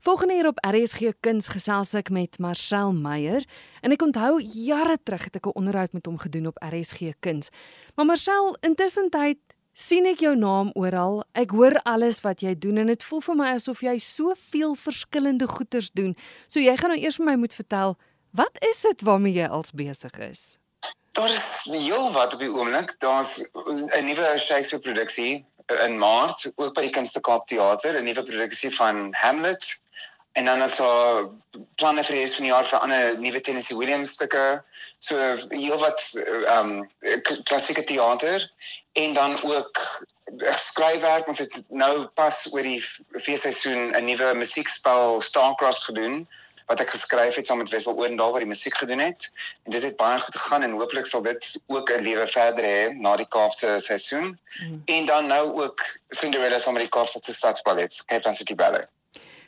Volgende hier op RSG Kuns gesels ek met Marcel Meyer en ek onthou jare terug het ek 'n onderhoud met hom gedoen op RSG Kuns. Maar Marcel, intussen tyd sien ek jou naam oral. Ek hoor alles wat jy doen en dit voel vir my asof jy soveel verskillende goeders doen. So jy gaan nou eers vir my moet vertel, wat is dit waarmee jy als besig is? Daar is heel wat op die oomblik. Daar's 'n nuwe Shakespeare produksie in Maart ook by die Kunste Kaap Theater, 'n nuwe produksie van Hamlet. En dan is daar planne vir die res van die jaar vir ander nuwe Tennessee Williams stukke. So heel wat ehm um, klassieke teater en dan ook skryfwerk. Ons het nou pas oor die feesseisoen 'n nuwe musiekspel Starcross gedoen wat ek geskryf het saam met Wessel Oendal wat die musiek gedoen het. En dit het baie goed gegaan en hooplik sal dit ook 'n lewe verder hê na die Kaapse seisoen. Mm. En dan nou ook Cinderella saam met die Kaapse Stadsballet, Cape Town City Ballet.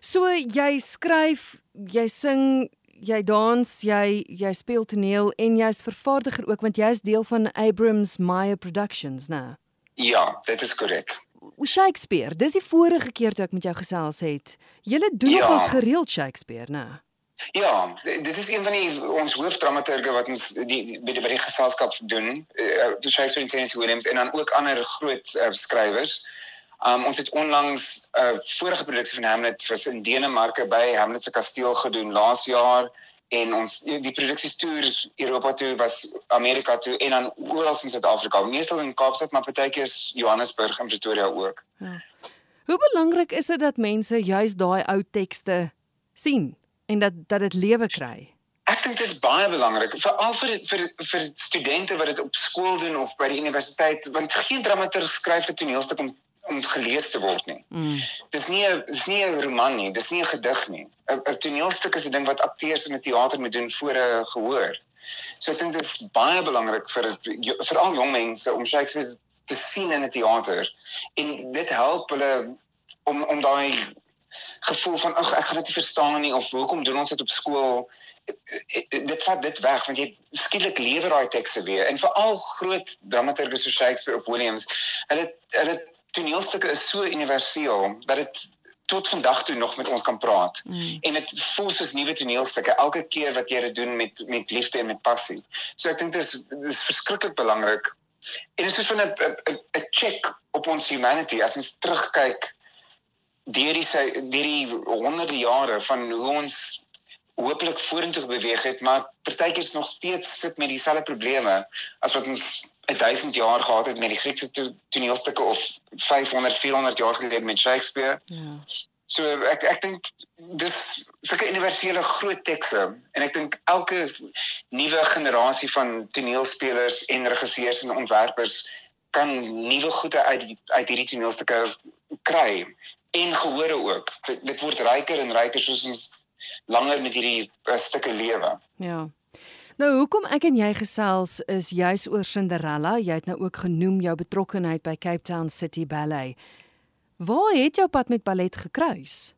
So jy skryf, jy sing, jy dans, jy jy speel toneel en jy's vervaardiger ook want jy's deel van Abrams Meyer Productions, né? Ja, dit is korrek. Shakespeare, dis die vorige keer toe ek met jou gesels het. Julle doen ja. nogals gereeld Shakespeare, né? Ja, dit is een van die ons hoofdramaturge wat ons die by die, die geselskap doen, uh, Shakespeare en Tennessee Williams en dan ook ander groot uh, skrywers. Um ons het onlangs 'n uh, vorige produksie van Hamlet was in Denemarke by Hamlet se kasteel gedoen laas jaar en ons die produksies toer Europa toe was Amerika toe en dan oral in Suid-Afrika, meestal in Kaapstad, maar partykeer is Johannesburg en Pretoria ook. Ja. Hoe belangrik is dit dat mense juis daai ou tekste sien? En dat dat dit lewe kry. Ek dink dit is baie belangrik veral vir vir vir studente wat dit op skool doen of by die universiteit want geen dramaturg skryf 'n toneelstuk om om gelees te word nie. Mm. Dis nie 'n dis nie 'n roman nie, dis nie 'n gedig nie. 'n Toneelstuk is 'n ding wat akteurs in 'n teater moet doen voor 'n gehoor. So ek dink dit is baie belangrik vir vir al jong mense om Shakespeare te sien in 'n teater en dit help hulle om om daai gevoel van ag ek gaan dit nie verstaan nie of hoekom doen ons dit op skool? Dit vat dit weg want jy skielik lewer daai tekste weer. En veral groot dramaturge soos Shakespeare of Williams hulle hulle toneelstukke is so universeel dat dit tot vandag toe nog met ons kan praat. Mm. en dit voel soos nuwe toneelstukke elke keer wat jy dit doen met met liefde en met passie. So ek dink dis dis verskriklik belangrik. En dit is so 'n 'n check op ons humanity. As ons terugkyk deur die deur die honderde jare van hoe ons hopelik vorentoe beweeg het, maar partykeer is nog steeds sit met dieselfde probleme as wat ons 1000 jaar gehad het met die Griekse toneelstukke of 500 400 jaar gelede met Shakespeare. Ja. So ek ek dink dis sulke universele groot tekste en ek dink elke nuwe generasie van toneelspelers en regisseurs en ontwerpers kan nuwe goede uit uit hierdie toneelstukke kry en gehore ook. Dit, dit word ryker en ryker soos ons langer met hierdie uh, stukke lewe. Ja. Nou hoekom ek en jy gesels is juis oor Cinderella. Jy het nou ook genoem jou betrokkeheid by Cape Town City Ballet. Waar het jou pad met ballet gekruis?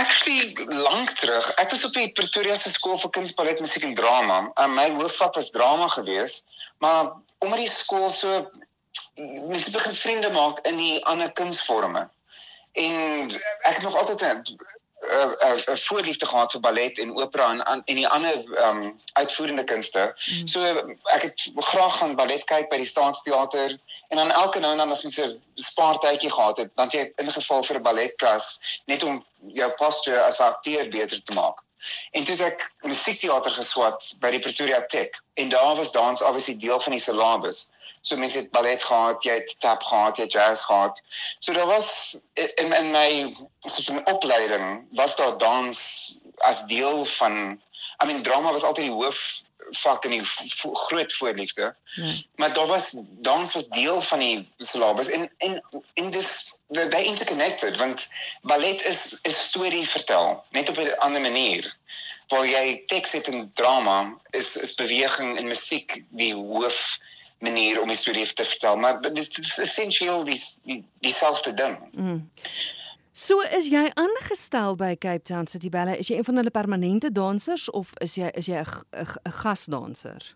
Actually lank terug. Ek was op die Pretoria se skool vir kuns, ballet, musiek en drama. En my hoofvak was drama geweest, maar omdat die skool so mense begin vriende maak in die ander kunsvorme en ek het nog altyd 'n 'n 'n voorliefde gehad vir ballet en opera en en die ander ehm um, uitvoerende kunste. Mm. So ek het graag gaan ballet kyk by die Staatsteater en dan elke nou en dan as mens 'n spaartydjie gehad het, dan jy ingeval vir 'n balletklas net om jou posture as akteur beter te maak. En toe het ek musiekteater geswat by die Pretoria Tech en daar was dans obviously deel van die syllabus. So mense het ballet gehad, jy het tap gehad, jy het jazz gehad. So daar was in in my soos 'n opleiding was daar dans as deel van I mean drama was altyd die hoof vak in die vo groot voorliefde. Nee. Maar daar was dans was deel van die syllabus en en en dis they interconnected want ballet is 'n storie vertel net op 'n ander manier. Waar jy teks het in drama is is beweging en musiek die hoof manier om die storie te vertel, maar dit is essensieel die dieselfde die ding. Mm. So is jy aangestel by Cape Town City Ballet? Is jy een van hulle permanente dansers of is jy is jy 'n gasdanser?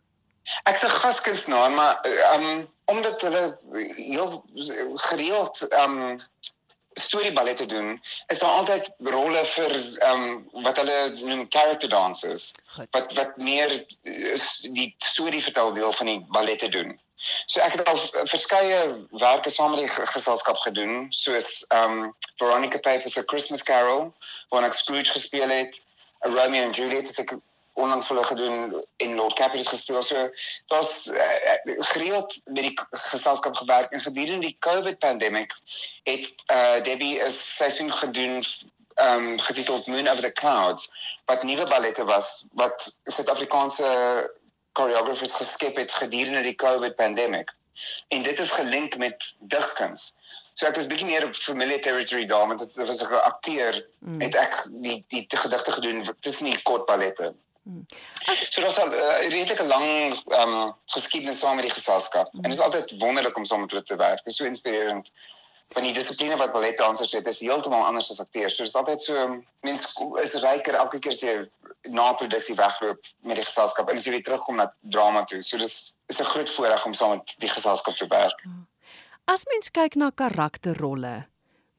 Ek's 'n gaskunstenaar, maar um omdat hulle heel gereeld um storieballette doen, is daar altyd rolle vir ehm um, wat hulle noem character dances. Goed. Wat wat meer is die storie vertel deel van die ballette doen. So ek het al verskeie werke saam met die geselskap gedoen, soos ehm um, Veronica Papers a Christmas Carol, waar ek Scrooge gespeel het, a Romeo and Juliet het ek onlangs hulle gedoen en Lord Capulet gespeel. So daar's uh, gereeld met die geselskap gewerk en gedurende die COVID pandemic het uh, Debbie 'n seisoen gedoen um getiteld Moon over the Clouds wat nuwe ballette was wat Suid-Afrikaanse choreographers geskep het gedurende die COVID pandemic. En dit is gelink met digkuns. So ek was bietjie meer op familiar territory daar want dit was 'n akteur mm. het ek die die gedigte gedoen tussen die kort ballette. As so dit is 'n uh, redelike lang um, geskiedenis saam met die geselskap. Mm. En dit is altyd wonderlik om saam met hulle te werk. Dit is so inspirerend. Van die dissipline wat balletdansers het, is heeltemal anders as akteurs. So dit is altyd so mens is ryker elke keer as jy na produksie wegloop met die geselskap en as jy weer terugkom na drama toe. So dis is 'n groot voorreg om saam met die geselskap te werk. As mens kyk na karakterrolle,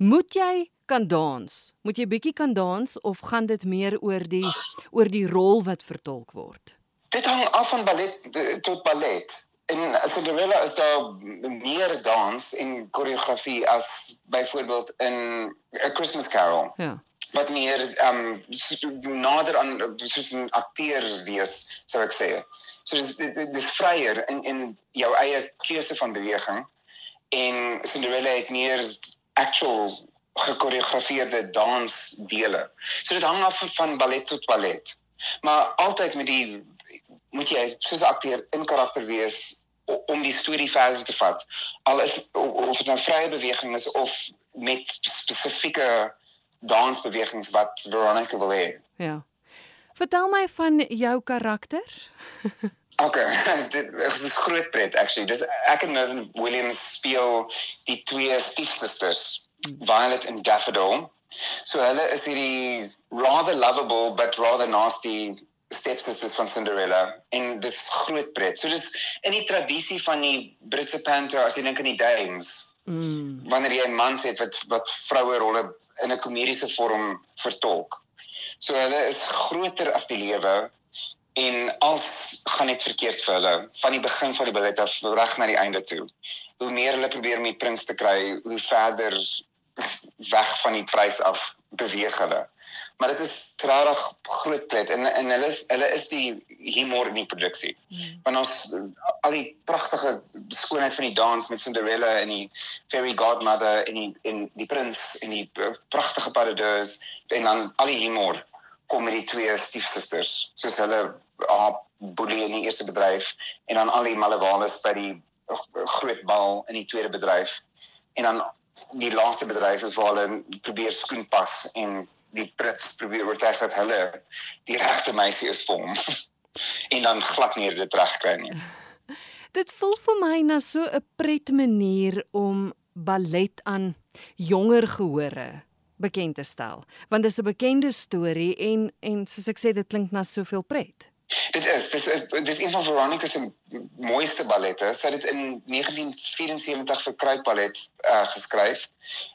moet jy kan dans? Moet jy bietjie kan dans of gaan dit meer oor die oor die rol wat vertolk word? Dit hang af van ballet tot ballet. In Cinderella is daar meer dans en koreografie as byvoorbeeld in A Christmas Carol. Ja. Wat meer ehm um, nader aan soos 'n akteur wees, sou ek sê. So dis dis vryer in in jou eie keuse van beweging en Cinderella het meer actual gekoreografeerde dansdele. So dit hang af van ballet tot ballet. Maar altyd met die moet jy soos 'n akteur in karakter wees om die storie verder te vat. Al is of dit 'n nou vrye beweging is of met spesifieke dansbewegings wat Veronica wil hê. Ja. Vertel my van jou karakter. Okay, dit is groot pret actually. Dis ek en Mervyn Williams speel die twee stiefsusters. Violet and Daffodil. So hulle is hierdie rather lovable but rather nasty stepsisters van Cinderella en dis groot pret. So dis in die tradisie van die Britse panto as jy dink aan die dames. Mm. Wanneer jy 'n man het wat wat vroue rolle in 'n komediese vorm vertolk. So hulle is groter as die lewe en als gaan dit verkeerd vir hulle van die begin van die ballet af reg na die einde toe. Hoe meer hulle probeer om die prins te kry, hoe verder weg van die prys af beweeg hulle. Maar dit is regtig groot pret en en hulle is hulle is die humor in die produksie. Mm. Want ons al die pragtige skoonheid van die dans met Cinderella en die fairy godmother en die en die prins en die pragtige paradours en dan al die humor kom met die twee stiefsusters soos hulle haar boelie in die eerste bedryf en dan al die malewales by die groot bal in die tweede bedryf en dan die laaste bedryf is waar hulle probeer skoen pas en die prins probeer oortuig dat hulle die regte meisie is vir hom. en dan glad nie dit reg kry nie. Dit voel vir my na so 'n pret manier om ballet aan jonger gehore bekend te stel, want dit is 'n bekende storie en en soos ek sê dit klink na soveel pret. Dit is dis dis een van Veronica se mooiste ballette. Sy het dit in 1974 vir Kruit Ballet uh, geskryf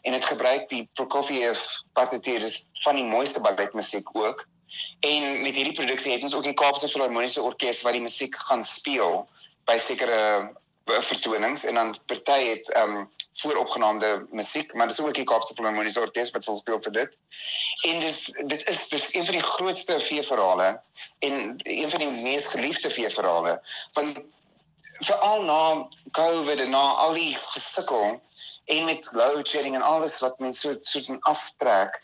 en dit gebruik die Prokofiev partituur dis van die mooiste balletmusiek ook. En met hierdie produksie het ons ook die Kaapse Filharmoniese Orkees wat die musiek gaan speel by sekere uh, vertonings en dan party het ehm um, vooropgenaamde musiek, maar dis ook die Kaapse Filharmoniese Orkees wat sal speel vir dit. En dis dit is dis een van die grootste feesverhale en een van die mees geliefde feesverhale want veral na COVID en na al die gesukkel en met load shedding en alles wat mense so so kan aftrek,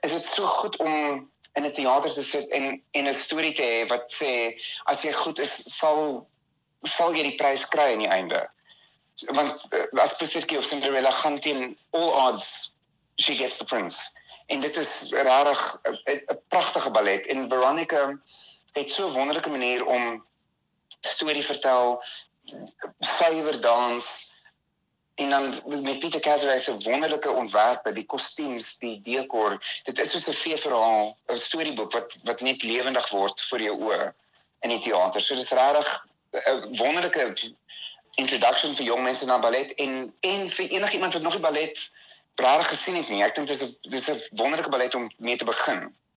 is dit so goed om in 'n teater te sit en en 'n storie te hê wat sê as jy goed is sal sal jy die prys kry aan die einde want uh, as Priscilla of Cinderella gaan teen all odds she gets the prince. En dit is regtig 'n pragtige ballet. En Veronica het so 'n wonderlike manier om storie vertel suiwer dans en dan met Pieter Cazaret se wonderlike ontwerpe die kostuums die dekor dit is soos 'n feesverhaal 'n storieboek wat wat net lewendig word voor jou oë in die teater so dis regtig 'n wonderlike introduction vir jong mense na ballet en en vir enigiemand wat nog nie ballet regtig gesien het nie. Ek dink dis 'n dis 'n wonderlike ballet om mee te begin.